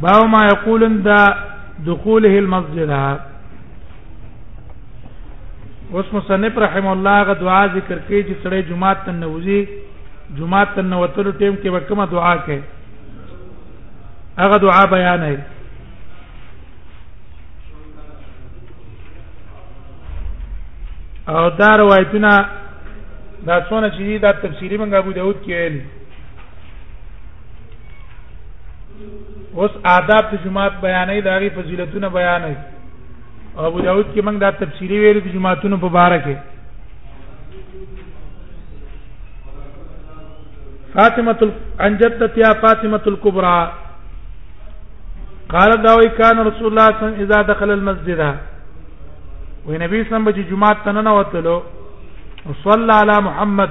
باو ما یقول عند دخوله المسجد اوس مصنف رحم الله غ دعا ذکر کوي چې سړی جمعه ته نوځي جمعه ته نوتلو ټیم کې وکما دعا کوي هغه دعا بیان ہے او دا روایتونه دا څونه چې دا تفسیری منګه ابو داود کې ویلي اوس آداب د جماعت بیانې د هغه فضیلتونه بیانې ابو داود کې موږ دا تفصیلی ویل د جماعتونو په اړه کې فاطمه انجدت یا فاطمه الكبرى قال داوي كان رسول الله صلى الله عليه وسلم اذا دخل المسجد ونبي صلى الله عليه وسلم جمعه تننوتلو وصلى على محمد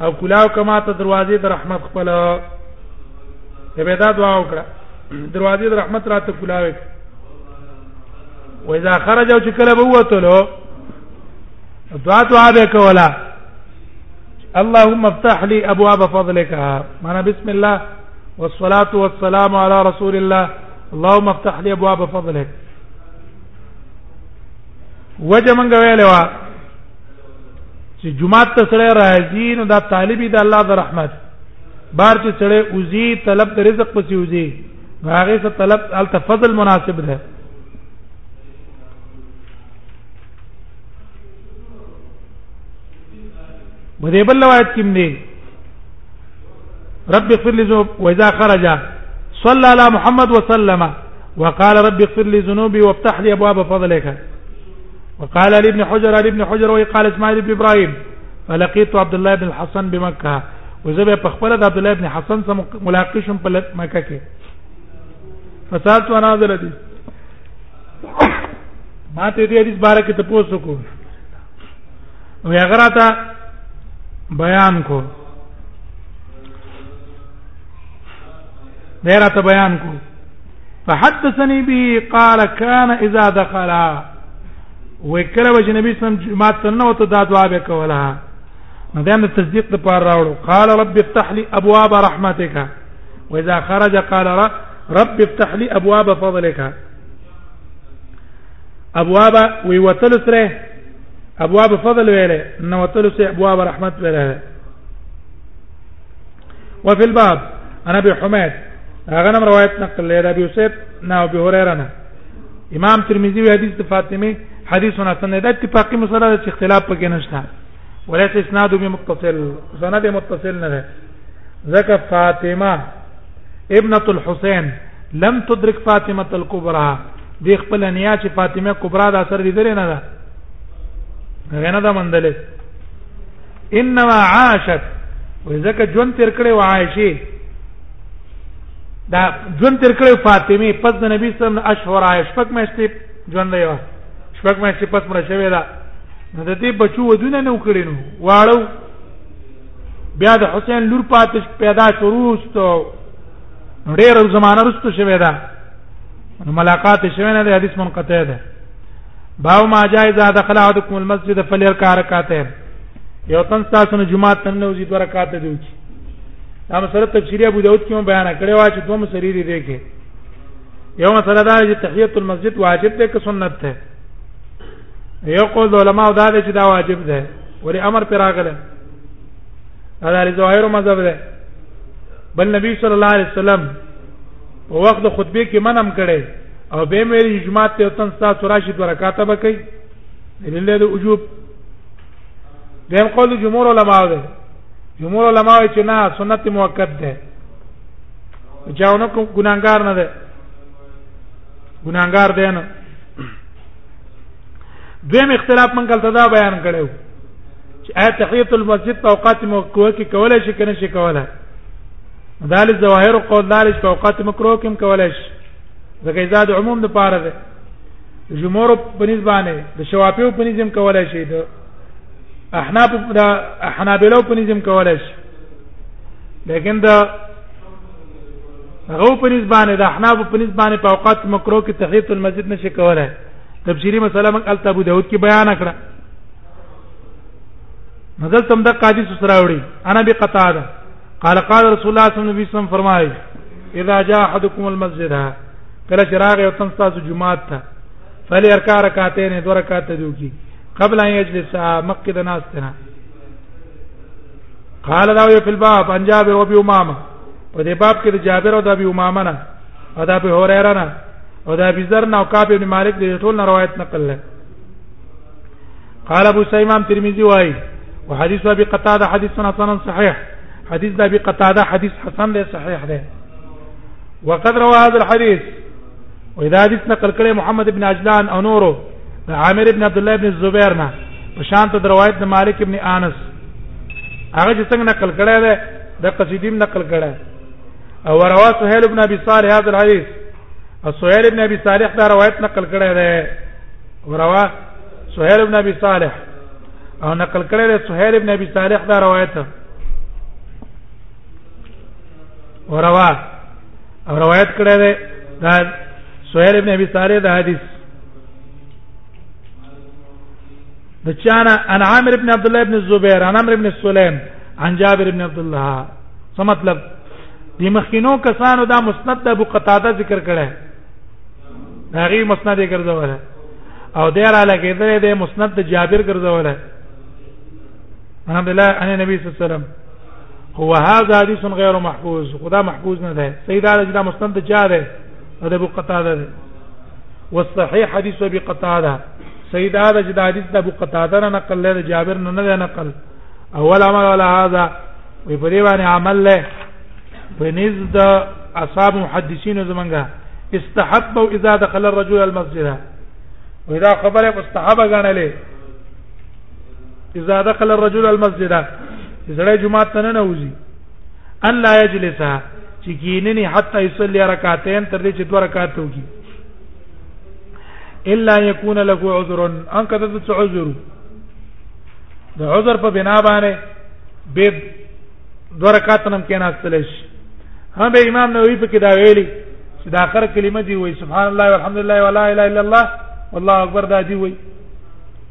او کلاو کما ته دروازې د رحمت خپل به دا دعا وکړه دروازې د رحمت راته کلاوي و اذا خرج او چې کله به وته دعا دعا به کولا اللهم افتح لي ابواب فضلك معنا بسم الله والصلاه والسلام على رسول الله اللهم افتح لي ابواب فضلك وجه منګه ویلوا چې جمعه ته سره راځي نو دا طالب دی الله د رحمت بار چې سره اوزي طلب د رزق پسې اوزي هغه څه طلب ال تفضل مناسب ده بده بل روایت کې دی رب اغفر لي ذنوب واذا خرج صلى على محمد وسلم وقال رب اغفر لي ذنوبي وافتح لي ابواب فضلك وقال علي بن حجر علي بن حجر وقال اسماعيل بن ابراهيم فلقيت عبد الله بن الحسن بمكه وزبه په خپل د عبد الله بن حسن سره ملاقات شوم په مکه کې فسالت انا ذلتي ما ته دې حدیث باره کې تاسو کو او هغه راته بیان کو دې راته بیان کو فحدثني به قال كان اذا دخل وکړه چې نبی صلی الله علیه وسلم جماعت ته نو ته دا دعا به کوله نو دا د تصدیق لپاره راوړو قال رب افتح لي ابواب رحمتك واذا خرج قال رب افتح لي ابواب فضلك ابواب وی وتل سره ابواب فضل ویله نو وتل سره ابواب رحمت ویله وفي الباب انا ابي حميد هغه نم روایت نقل لري ابي سيد نه ابي هريره نه امام ترمذي وی حدیث د فاطمه حدیث حسن ده اتفاقی مسله ده چې اختلاف پکې نشته وليس اسناد به متصل سند متصل نه ده ځکه فاطمه ابنه الحسين لم تدرك فاطمه الكبرى دی خپل نیا چې فاطمه کبرا د اثر لیدل نه ده غنه ده مندلې انما عاشت وزکه جون تر کړي و عائشه دا جون تر کړي فاطمه پس د نبی صلی الله علیه وسلم اشهر عائشه پک مشته جون دی وا شپږ مشته پس مړ شوی دا نو د دې بچو ودونه نو کړي نو واړو بیا د حسین لور پاتې پیدا شروع وستو ډېر زمانہ رستو شوی دا نو ملاقات شوی نه د حدیث منقطع ده باو ما جاء اذا دخل احدكم المسجد فليركع ركعتين یو تن تاسو نه جمعه تن نه وزي دوه رکعات دی وچی دا مسله تفسیری ابو داود کې بیان کړی و چې دوه مسری دی کې یو مسله دا چې تحیت المسجد واجب دی که سنت ده یو قول علماء دا دی چې دا واجب ده ولی امر پر راغله دا لري ظاهر مذهب ده بل نبی صلی الله علیه وسلم په وخت خطبه کې منم کړي او به مې جمعه ته تن تاسو راشد ورکاته بکې دلیل د وجوب دیم قول جمهور علما ده جمهور علما چې نه سنت موقت ده چاونه کوم ګناګار نه ده ګناګار ده نه دویم اختلاف من کله دا بیان کړو چې آیا تحیت المسجد په اوقات مکروه کې کولای شي کنه شي کولای دال ظواهر قول دال په اوقات مکروه کې کولای شي ځکه ایجاد عموم د پاره ده جمهور په نسبانه د شوافیو په نسبت کولای شي د احناف د احنابلو په نسبت کولای شي لیکن د غو په نسبانه د احناف په نسبانه په اوقات مکروه کې تحیت المسجد نشي کولای تفسیری مسله موږ ال ابو داود کې بیان کړه مزل تم د قاضي سره وړي انا به قتاده قال قال رسول الله صلی الله علیه وسلم فرمایي اذا جاء احدكم المسجد کله چې راغی او تم تاسو جمعه ته فلی ارکا رکعتین دو رکعت دیو کی قبل ان یجلس مقد ناس تنا قال دا یو فل باب ان جابر ابي امامه په دې باب کې د جابر او د ابي امامه نه او د ابي هريره نه او د ابي ذر نه او کعب بن مالک د ټول نه روایت نقل لري قال ابو سيمان ترمذي وايي وحديث ابي قتاده حديث حسن صحيح حديث ابي قتاده حديث حسن ده صحيح ده وقد روى هذا الحديث واذا حديث نقل کړي محمد بن عجلان او نورو د عامر بن عبد الله بن الزبير نه په شان ته روایت د مالک بن انس هغه چې څنګه نقل کړي ده د قصیدیم نقل کړي او رواه سهيل بن ابي صالح هذا الحديث او سهيل بن ابي صالح دا روایت نقل کړي ده ورواه سهيل بن ابي صالح او نقل کړي ده سهيل بن ابي صالح دا روایت وروا او روایت کړی دی دا سهيل ابن ابي صالح دا حدیث د چانا ان عامر ابن عبد الله ابن الزبير ان عمرو ابن سليم عن جابر ابن عبد الله څه مطلب د مخکینو کسانو دا مسند د ابو قتاده ذکر کړه دا غي مسند یې ګرځول او دیر علی کېدل د مسند د جابر ګرځول الحمدلله ان نبی صلی الله علیه وسلم هو هذا حديث غير محفوظ خدا محفوظ نه ده سيدا رجل مستند چا ده ده ابو قتاده ده والصحيح حديث ابي قتاده سيدا رجل حديث ابو قتاده نه نقل له جابر نه نه نقل اول عمل ولا هذا وي په دې باندې عمل له په نزد اصحاب محدثين زمنګه استحبوا اذا دخل الرجل المسجد واذا خبره مستحبه غنلې اذا دخل الرجل المسجد زړه جمعه ته نه نوځي ان لا يجلس چې کیننی حتا يصلي رکعتين تر دې چې دوه رکعات وکړي الا يكون له عذر ان کده د عذر د عذر په بنا باندې به دوه رکعات نم کې ناستل شي هم به امام نووي په کې دا ویلي چې د اخر کلمه دی وای سبحان الله والحمد لله ولا اله الا الله والله اکبر دا دی وای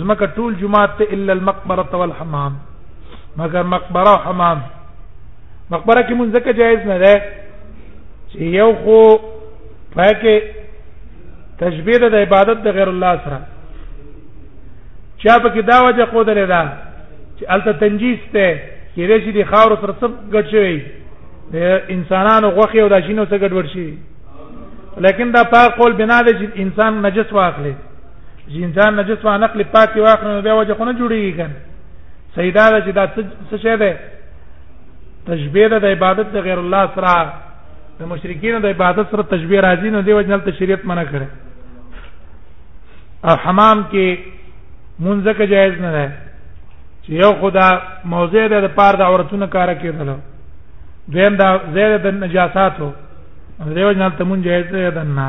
ځمکه ټول جمعات ته الا المقبره والحمام مگر مقبره او حمام مقبره کې مونږ ځکه جایز نه ده چې یو خو پکې تشبیه د عبادت د غیر الله سره چا پکې دا وجه خو درې ده چې الته تنجیس ته کې دې چې د خاور سره څه ګډ شوی د انسانانو غوخي او د شینو څخه ګډ ورشي لیکن دا په قول بنا ده چې انسان نجس واخلي چې انسان نجس وانه خپل پاک واخره نو بیا وجه خو نه جوړیږي کنه سیدا دا چې دا څه شه ده تشبیه ده د عبادت د غیر الله سره د مشرکین د عبادت سره تشبیه راځي نو دی وجنل ته شریعت منع کړي او حمام کې منځکه جایز نه ده چې یو خدا موضع ده د پار د عورتونو کار کېدل دویم دا زیاده د نجاساتو دیو جنل ته مونږ جایز ده نه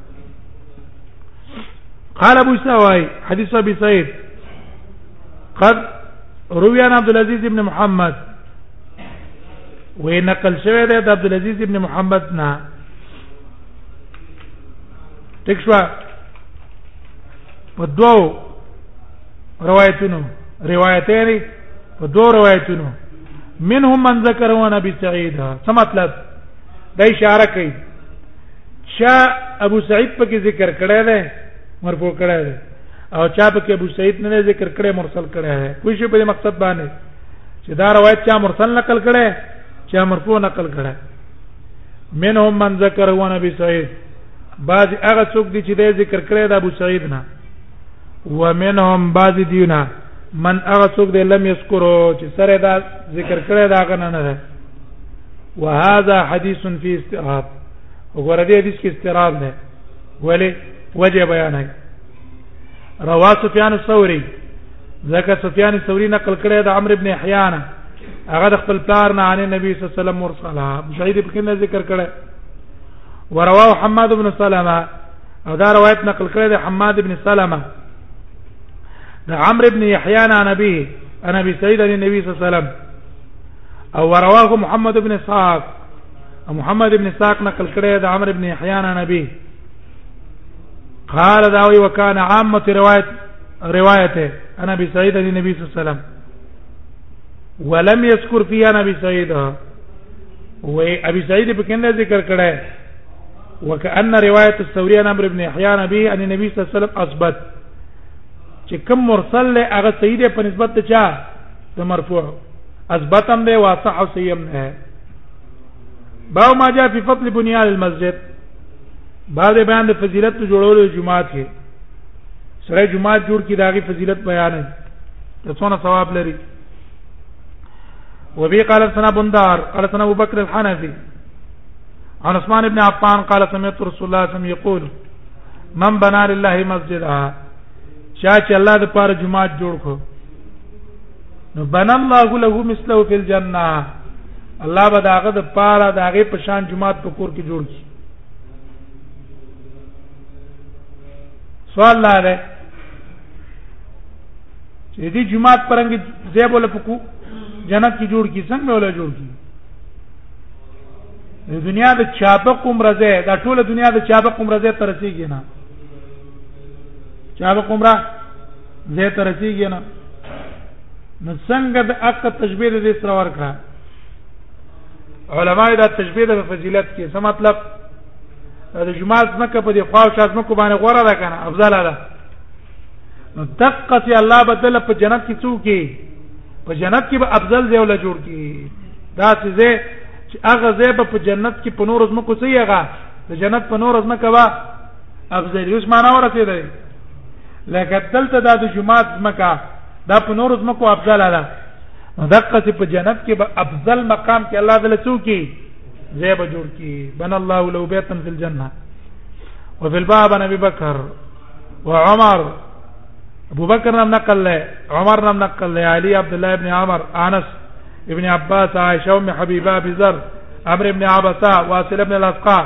قال ابو سواي حديث ابي سعيد قد روي عن عبد العزيز بن محمد ونقل شوی دی د عبد العزيز بن محمد نه تکشوا په دوو روایتونو روایتین په دوو روایتونو منهم من ذکرونه ابي سعيد څه مطلب دا اشاره کوي چا ابو سعید په کې ذکر کړی دی مرفوع کړی دی او چا په کې ابو سعید نه ذکر کړی مرسل کړی دی کوم شی په مقصد باندې چې دا روایت چا مرسل نقل کړی چا مرفوع نقل کړی منهم من ذکر هو نبی سعید بعض هغه څوک دي چې د ذکر کړی د ابو سعید نه ومنهم بعض دیونه من هغه څوک دی لم یذکرو چې سره دا ذکر کړی دا غنه نه ده وهذا حديث في استراب وګوره دې حدیث کې استراب نه ولی وجه بیان ہے روا سفیان الثوری ځکه سفیان الثوری نقل کړی د عمرو ابن احیان هغه د خپل پلار نه عن نبی صلی الله علیه وسلم مرسلا مشاهد په کې ذکر کړی ورواه حماد بن سلمہ او دا روایت نقل کړی د حماد بن سلمہ د عمرو ابن احیان عن ابي انا ابي سعيد عن النبي صلى الله عليه وسلم او رواه محمد بن اسحاق محمد بن اسحاق نقل کړی د عمرو بن احيان نبی قال داوي وكان عامه روايه روايته انا ابي سعيد عن النبي صلى الله عليه وسلم ولم يذكر فيها انا ابي سعيد و ابي سعيد په کنده ذکر کړه وكأن روايه الثوري عن عمرو بن احيان نبی ان النبي صلى الله عليه وسلم اثبت چې کوم مرسل له هغه سیده په نسبت ته چا د مرفوع اثبتم ده واصح او سیم نه باو ما جاء فی فضل بنیان المسجد بعد بیان د فضیلت جوړولو جمعات کې سره جمعات جوړ کی داغي فضیلت بیان د څونه ثواب لري وبي قال سنا بندار قال سنا ابو بکر الحنفي عن عثمان بن عفان قال سمعت رسول الله صلى الله عليه وسلم يقول من بنى لله مسجدا چا چې الله د پاره جمعه جوړ کو نو بنا الله له مثله فی الجنه الله به داغه د پاره داغه په شان جماعت په کور کې جوړ کی سوال لاره چې دې جماعت پرنګ زیب ولا پکو جنت کې جوړ کی څنګه ولا جوړ کی د دنیا د چابق عمره ده دا ټول دنیا د چابق عمره ده ترسيږي نه چابق عمره زه ته رسیږي نه نو څنګه د اق تشبیه د دې سره ورکړه علما دا تشبیه د فضیلت کې څه مطلب د جماعت مکه په دې خوا او شاز مکه باندې غوړه ده کنه افضل ده نو دقه سي الله بدل په جنت کې څو کې په جنت کې به افضل دی ولا جوړ کې دا څه زه چې هغه زه په جنت کې په نور زمکو سي هغه د جنت په نور زمکه وا افضل یوس معنا ورسېدل لکه دلته د جمعات زمکا دا په نور زمکو افضل ده دقه په جنت کې به افضل مقام کې الله تعالی څوکي زي به جوړ کی بن الله لو بیتن فی الجنه وفي الباب عن ابي بكر وعمر ابو بكر نم نقل له عمر نم نقل له علي عبد الله بن عمر انس ابن عباس عائشه ام حبيبه ابي ذر عمرو بن عبسه واصل بن الاسقاء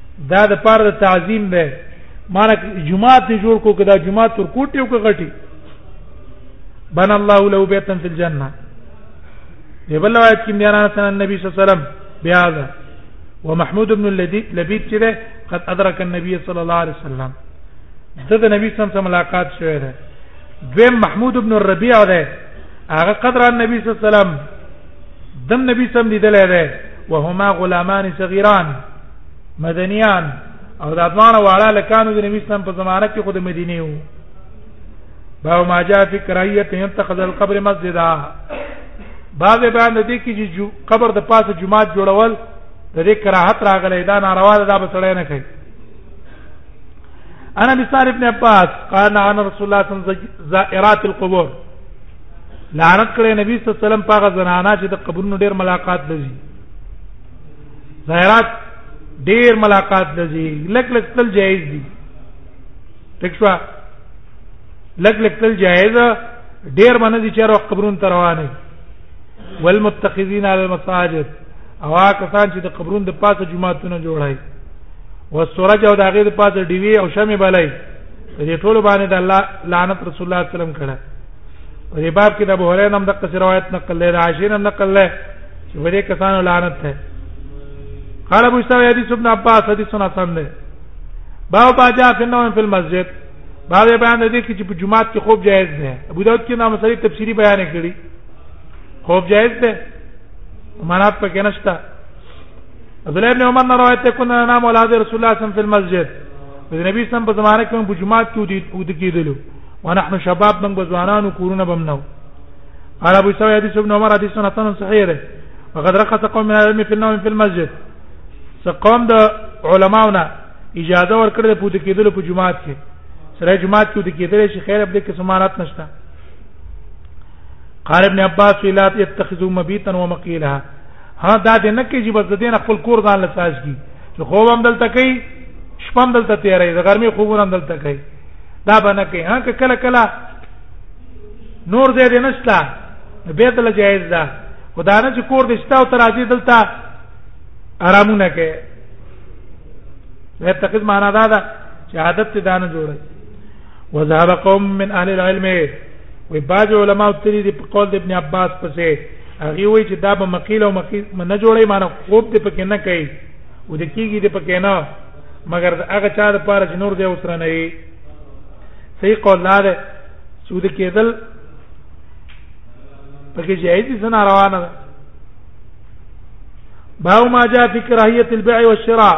دا د پاره د تعظیم دی مانک جمعات دی جوړ کو کدا جمعات تر کوټي او کغټي بنا الله له بیتن فی الجنه دی بل روایت کې میران سن النبي صلی الله علیه وسلم بیا ده ومحمود بن لبید چې ده قد ادرک النبي صلی الله علیه وسلم د د نبی صلی الله ملاقات شوه ده دویم محمود بن الربيع ده هغه قدر النبي صلی الله علیه وسلم دم نبی سم لیدلې ده وهما غلامان صغیران مدنیان او دا دواړه واړه لکانو د نبی سم په زمانه کې خود مدینه وو باو ما جاء فی کرایت ينتخذ القبر مسجدا بعض بیان د دې کې چې قبر د پاسه جمعات جوړول د دې کراهت راغلی دا ناروا ده دا به سړی نه کوي انا بسار ابن عباس قال عن رسول الله صلی الله علیه وسلم زائرات القبور لعنت کړي نبی صلی الله علیه وسلم پاغه زنانا چې د قبرونو ډیر ملاقات لږي زیارت ډیر ملاقات لږي لک لک تل جایز دي تکوا لک لک تل جایز ډیر باندې دي چې روح قبرونو ته روانه والمتخذین علی المساجد او کسان چې د قبرونو د پاسه جمعهتون جوړای وسورج او د هغه د پاسه دیوی او شمع بلای دې ټول باندې د الله لعنت رسول الله صلی الله علیه وسلم کړه په دې باب کې د ابو هريره هم د قصې روایت نقل لري عاشر هم نقل لري چې ورې کسانو لعنت ده قال ابو اسحاق حدیث ابن عباس حدیث حسن ده باب ما جاء في النوم في المسجد باب بیان دې کې چې په جمعات کې خوب جائز ده ابو داود کې نام سره تفسیری بیان کړی خوب جائز ده منات پکې نشته عبد الله ابن عمر روایت ته کنا نام اولاد رسول الله صلی الله علیه وسلم په مسجد د نبی سم په زمانه کې په جمعات کې ودی ودی کېدلو ونحن شباب من بزوانانو کورونه بمنو قال ابو سعيد حديث ابن عمر حديث حسن صحيح ده وقد رخص قوم من العلم في النوم في المسجد سقام د علماونا اجازه ورکړه د پوت کېدل په جمعات کې سره جمعات کې د کېدل شي خیر ابد کې سمانات نشته قال ابن عباس لا تتخذوا مبيتا ومقيلها ها دا دې نه کې چې بس د دې نه خپل کور ځان له ساز کی چې خوب هم دلته کوي شپه هم دلته تیارې د ګرمي خوبونه هم دلته کوي دا به نه کوي ها کله کله نور دې دې نشتا به دل جایز ده خدا نه چې کور دې شتا او تراځي دلته آرامونه کوي دا تقید معنا دا ده چې عادت ته دانه جوړي وذهب قوم من اهل العلم وی باج علماء تری دی په قول د ابن عباس پسې هغه وی چې دا به مقیل او مقیل نه جوړي معنی خوب دې پکې نه کوي و دې کیږي دې پکې نه مګر هغه چا د پاره چې نور دې اوسره نه وي صحیح قول نه ده چې دې کېدل پکې جایز دي سن روانه ده باو ما جاء في كراهيه البيع والشراء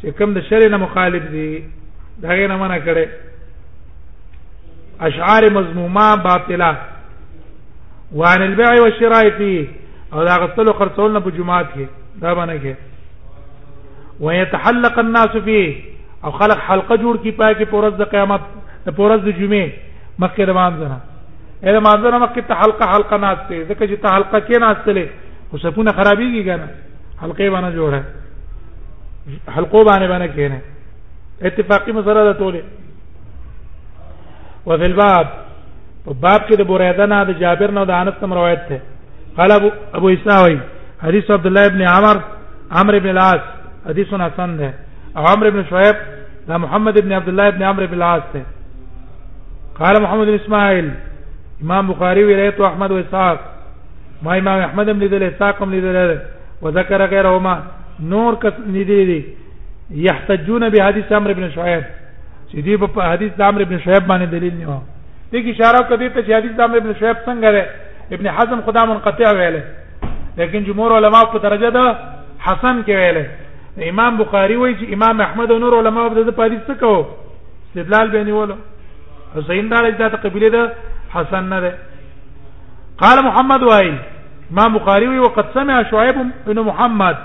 چې کوم د شرع نه مخالف دي دا غي نه منع کړي اشعار مذمومه باطله وعن البيع والشراء فيه او دا غسل خرڅول نه په جمعات کې دا باندې کې ويتحلق الناس فيه او خلق حلقه جوړ کی پای کې پورز د قیامت د پورز د جمعې مخکې د مانځنه اله مانځنه مخکې ته حلقه حلقه ناشته ځکه چې ته حلقه کې ناشته لې خو سپونه خرابېږي کنه حلقې باندې جوړه حلقو باندې باندې کېنه اتفاقی مسله ده ټوله وفي الباب په باب کې د بوریده نه د جابر نه د انس تم روایت ده قال ابو ابو اسحاق حدیث عبد الله ابن عمر عمرو بن العاص حدیث حسن ده عمرو بن شعيب ده محمد ابن عبد الله ابن عمرو بن العاص ده قال محمد بن اسماعيل امام بخاری وی روایت احمد و اسحاق ما امام احمد هم لیدل اسحاق هم لیدل وذكر غيرهما نور کس لیدل دي يحتجون بحديث عمرو بن شعيب چې دی په حدیث د عمرو بن شعيب باندې دلیل نه و دې کې اشاره کوي ته چې حدیث د عمرو بن شعيب څنګه ده ابن حزم خدا منقطع ویل لیکن جمهور علما په درجه ده حسن کې ویل امام بخاری وایي چې امام احمد او نور علما په دې په حدیث څه کوو استدلال به نیولو حسین دا چې دا قبيله ده حسن نه ده قال محمد وائل ما بخاری وقد سمع شعيب بن محمد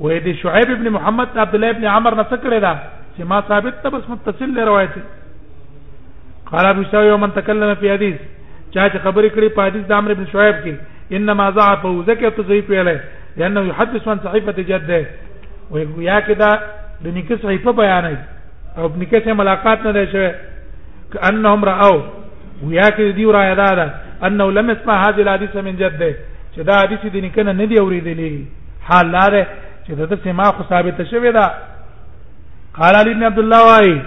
وې دې شعيب ابن محمد عبد الله ابن عمر نه څکړه دا چې ما ثابت ته بس متصل روایت قال ابو سعيد يوم تكلم في حديث چا چې خبرې کړې په حدیث د عمرو بن شعيب کې انما ضعف وزکه ته ضعیف ویلې لانه يحدث عن صحيفه جده وې یا کدا د نکه صحیفه بیانې او ابن کثیر ملاقات نه شوه کانهم راو ویا کې دی رایا دا ده انه لم يسمع هذه الحديث من جده چې دا حدیث د نکنه نه دی اوریدلی حال لا ده چې د سما خو ثابت شوی دا قال علي بن عبد الله واي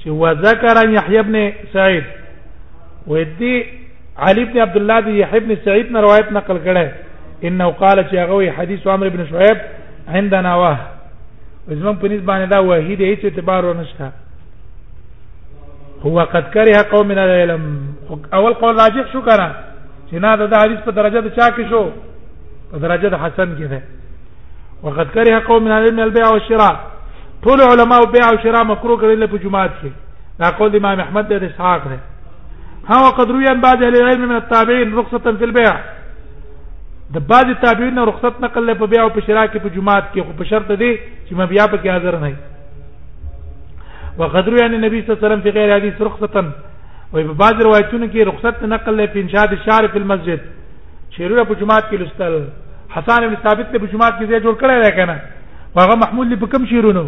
چې وذكر يحيى بن سعيد ودي علي بن عبد الله دی يحيى بن سعيد نه روایت نقل کړه انه قال چې هغه حدیث عمرو بن شعيب عندنا وه زمون په نسبت باندې دا وحید هیڅ اعتبار ونشته هو قد كره قوم من العلم اول قول راجح شو کنه چې نه دا حدیث په درجه د چا کې شو په درجه د حسن کې ده وقد كره قوم من العلم البيع والشراء ټول علما او بيع او شراء مکروه کړل په جمعات کې دا قول امام احمد د اسحاق ده ها وقد روي عن بعض اهل العلم من التابعين رخصه في البيع د بعض تابعین رخصت نقل په بيع او په شراء کې په جمعات کې خو په شرط دي چې مبيع په کې حاضر نه وي وقد روي عن النبي صلى الله عليه وسلم في غير حديث رخصه وي په بعض روایتونو کې رخصت نقل له انشاد الشعر په مسجد شیرونه په جماعت کې لستل حسن بن ثابت له جماعت کې ځای جوړ کړی دی کنه هغه محمود له کوم شیرونو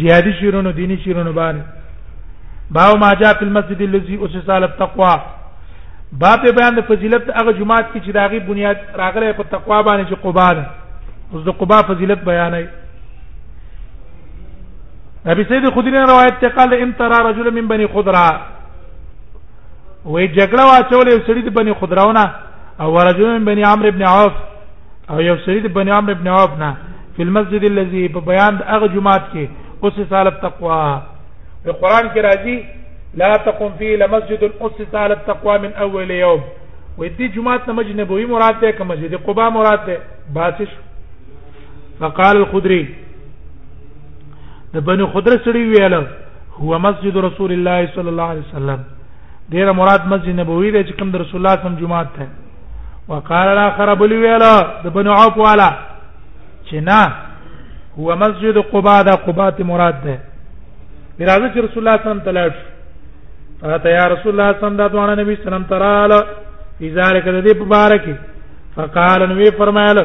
جهادي شیرونو دینی شیرونو باندې باو ما جاء في المسجد الذي اسس على التقوى باب بیان د فضیلت هغه جماعت کې چې د هغه بنیاد راغلی په تقوا باندې چې قبا ده اوس د قبا فضیلت بیانای ابي سيد خدري نه روایت ته قال ان ترى رجل من بني خضرا وې جګړه واچولې یو سړي د بني خضراونه او رجل من بني عمرو بن عوف او یو سړي د بني عمرو بن عوف نه په مسجد الذي په بیان د هغه جمعات کې اوس سال تقوا په قران کې راځي لا تقم فيه لمسجد اسس على التقوى من اول يوم وې دې جمعات نه مسجد نبوي مراد ده که مسجد قباء مراد ده باسش فقال الخدري د بنو خدره سړي ویل هو مسجد رسول الله صلی الله علیه وسلم ډیر مراد مسجد نبوي دی چې کوم د رسول الله سم جمعه ته وقال الاخر بل ویل د بنو عوف والا چې نه هو مسجد قباء دا قباء ته مراد ده راځي چې رسول الله صلی الله علیه وسلم تلاش فاته یا رسول الله صلی الله علیه وسلم دا دوه نبی سلام تراله فی ذلک د دې مبارک فقال نو فرمایله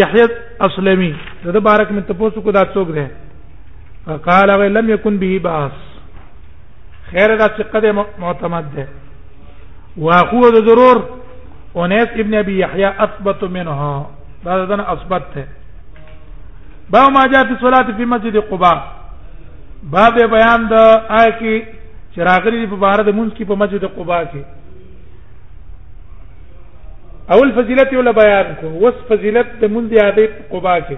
یحیی اسلمی د دې بارک من تاسو کو دا څوک دی فقال لم يكن به باس خیر دا چې قد معتمد ده واخو د ضرور انیس ابن ابي يحيى اثبت منه دا دنه اثبت ده با ما جاء في صلاه في مسجد قباء باب بیان د آی کی چراغری په بار د مونږ کی په مسجد قباء کې اول فضیلت یو بیان کو وس فضیلت د مونږ دی عادت قبا کې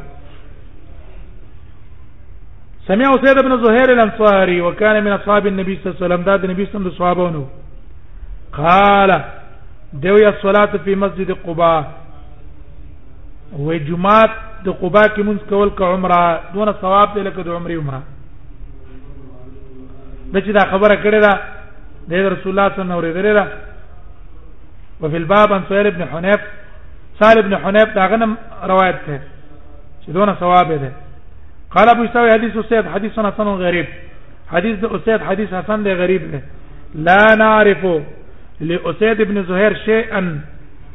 سمع سید ابن زهير الانصاري وكان من اصحاب النبي صلى الله عليه وسلم دا د نبی صلی الله علیه وسلم د صحابهونو قال دیو یا صلات فی مسجد قباء و جمعات د قباء کې مونږ کول ک عمره دونه ثواب دی لکه د عمره عمره د چې دا خبره کړې ده د رسول الله صلی الله علیه وسلم اوریدلې ده وفي الباب عن سهيل بن حنيف سهيل بن حنيف دا غنم روایت ده چې دونه ثواب ده قال ابو يسوي حديث اسيد حديث حسن غريب حديث د اسيد حديث حسن ده غريب ده لا نعرف لاسيد بن زهير شيئا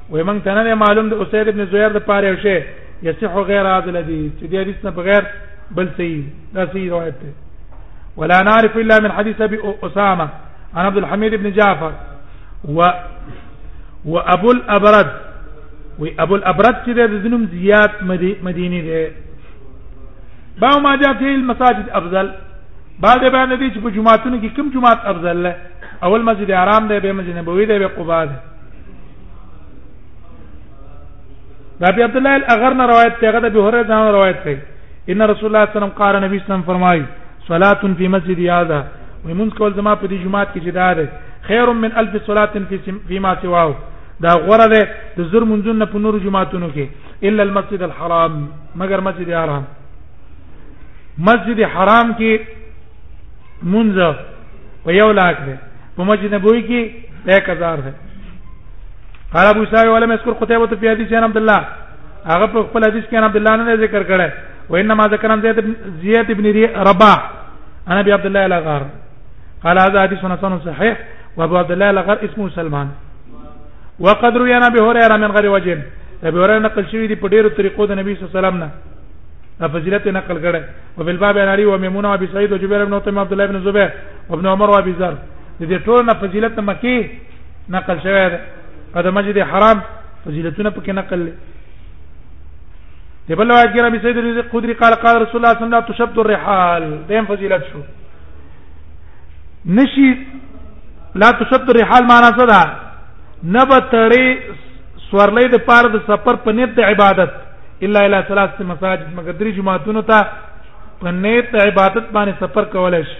ومن تنه معلوم د اسيد بن زهير د پاره شي يصح غير هذا الذي چې دې حدیث نه بغیر بل صحیح دا صحیح روایت ده ولا نعرف إلا من حديث أبي أسامة عن عبد الحميد بن جعفر و و ابو الابرد وی ابو الابرد چې د دنوم زیات مدینی دی با ما جاء فی المساجد افضل بعد بیان دي چې په جمعاتونو کې کوم جمعات افضل له اول مسجد حرام دی به مسجد نبوي دی به قباء دی دا بیا عبد الله الاغر نه روایت ته غدا به هره ځان روایت کوي ان رسول الله صلی الله علیه وسلم قال نبی اسلام فرمای صلات فی مسجد هذا وی منځ کول زما په دې جمعات کې چې دا ده خیر من الف صلات فی فيما سواه دا غره ده د زر منځونه په نور جمعاتونو کې الا المسجد الحرام مگر مسجد حرام مسجد حرام کې منځ په یو لاک ده په مسجد نبوي کې 1000 ده قال ابو سعيد ولم يذكر قتيبة في حديث عن عبد الله هغه په خپل حدیث کې عبد الله نه ذکر کړه وانما ذکرن زید زید ابن رباح انا ابي عبد الله الاغار قال هذا حديث حسن صحيح وابو عبد الله الاغار اسمه سلمان وقد روي انا بهريره من غير وجه ابي هريره نقل شوی دی په ډیرو طریقو د نبی صلی الله علیه وسلم نه فضیلت نقل کړه او بل باب ان علی و میمونه ابي سعید او جبیر بن عتمه عبد الله بن زبیر ابن عمر او ابي ذر دې ټول نه فضیلت مکی نقل شوی دی او د مسجد حرام فضیلتونه پکې نقل لري دی بل روایت کې نبی سید الخدری قال قال رسول الله صلی الله علیه وسلم تشد الرحال دیم فضیلت شو نشي لا تشد الرحال معنا څه ده نبتړي سورلې د پاره د سفر په نیت د عبادت الا الى ثلاث مساجد مگر درې جمعهتون ته په نیت عبادت باندې سفر کولای شي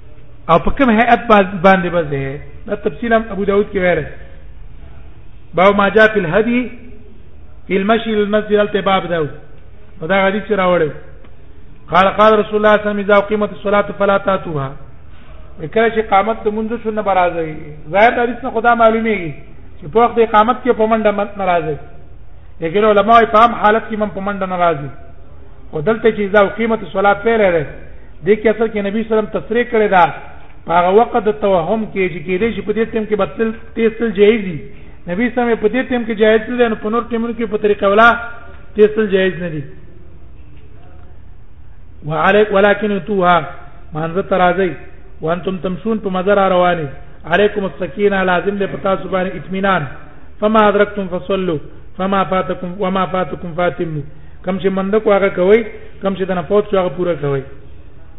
او په کوم هيئت باندې به ده دا تفصیل هم ابو داود کې ویل باو ما جاء في الهدي في المشي للمسجد التباب داود ودا حدیث راوړل قال قال رسول الله صلی الله علیه وسلم اذا قیمت الصلاه فلا تاتوها کله چې قامت ته منځ شو نه برازي ظاهر حدیث نه خدا معلومیږي چې په وخت قامت کې په منډه مت ناراضي لیکن علماء په عام حالت کې من په منډه ناراضي او دلته چې دا قیمت صلات پیل لري د کې اصل کې نبی صلی الله علیه وسلم تصریح کړی دا په هغه وخت د توهم کې چې کې دې چې په دې ټیم کې بتل تیسل جایز دي نبی صلی الله په دې ټیم کې جایز دي نو په نور ټیمونو کې په طریقه ولا تیسل جایز نه دي وعليك ولكن توها مانزه ترازی وانتم تمشون په مزر رواني عليكم السكينه لازم له پتا سبحان اطمینان فما ادرکتم فصلوا فما فاتکم وما فاتکم فاتمو کم چې مند کو هغه کوي کم چې دنه فوت شو هغه پوره کوي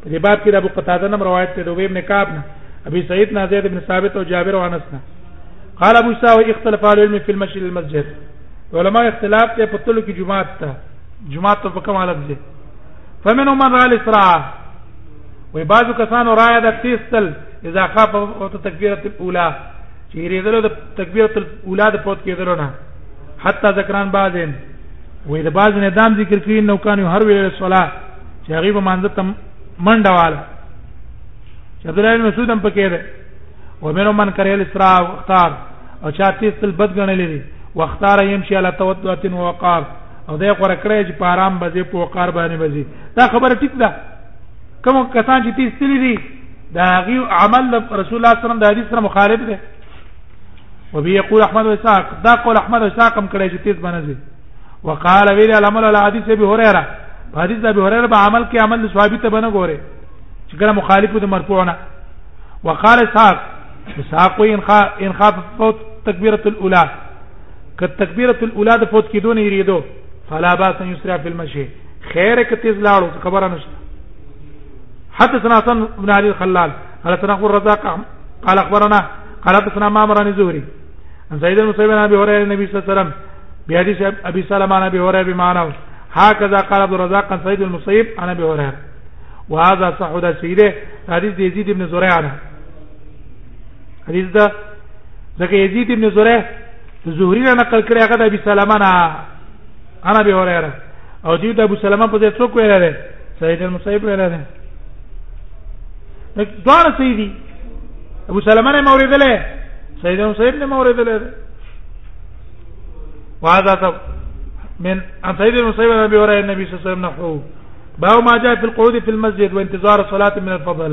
په دې باب کې د ابو قتاده نم روایت ته دوی ابن کعب نه ابي سعيد نه زيد بن ثابت او جابر او انس نه قال ابو ساوي اختلف اهل العلم في المشي للمسجد علماء اختلاف ته په تلو کې جمعه ته جمعه ته په کوم حالت دي فمنهم من را الاسراء وي بعضو کسانو رايه د تیستل اذا خاف او تکبیرت الاولى چې هریدل د تکبیرۃ الاولی د پروت کېدل نه حتی ذکران بعضین وې د بعض نه دام ذکر کړي نو کان هر ویل صلات چې هغه به مانځه تم منډه واله چې عبد الله مسعود هم پکې ده و منو من کرے الاسراء واختار او چا تیز تل بد غنلې دي واختار يمشي على توتوات وقار او دا یې قره کړی چې په آرام بځې په وقار باندې بځې دا خبره ټیک ده کوم کسان چې تیس تللی دي دا غي عمل رسول الله صلی الله علیه وسلم د حدیث سره مخالف دی وبي يقول احمد وساق دا قول احمد وساق هم کړی چې تیس باندې وقال ویل العمل على حديث ابي هريره حدیث ابي هريره به عمل کې عمل صحابي ته بنه ګوره چې ګره مخالف دي مرفوعنا وقال اسحاق اسحاق ان خا ان خاف فوت تكبيره الاولى كتكبيره الاولى د فوت کیدو نه یریدو فلا باس ان يسرع في المشي خیر کتیز لاړو خبره نشته حدثنا حسن بن علي الخلال قال حدثنا ابو الرزاق قال اخبرنا قال حدثنا معمر بن زهري عن سعيد بن مسيب عن ابي هريره النبي صلى الله عليه وسلم بحديث ابي سلمة عن ابي هريره بمعنى هكذا قال عبد الرزاق عن سعيد بن المسيب عن ابي هريره وهذا صح ده سيده حديث يزيد بن زريع حديث ده ذکه یزید ابن زره زهري نه نقل کړی هغه د ابي سلمہ نه انا به هريره او دې د ابو سلمہ په ځای څوک ویل لري سید المصیب ویل لري دوه سیدی ابو سلمہ نه موریدله سید المصیب نه موریدله وهذا طب من عن سيد المصيب ابي هريره النبي صلى الله عليه وسلم نحوه باب ما جاء في القعود في المسجد وانتظار صلاه من الفضل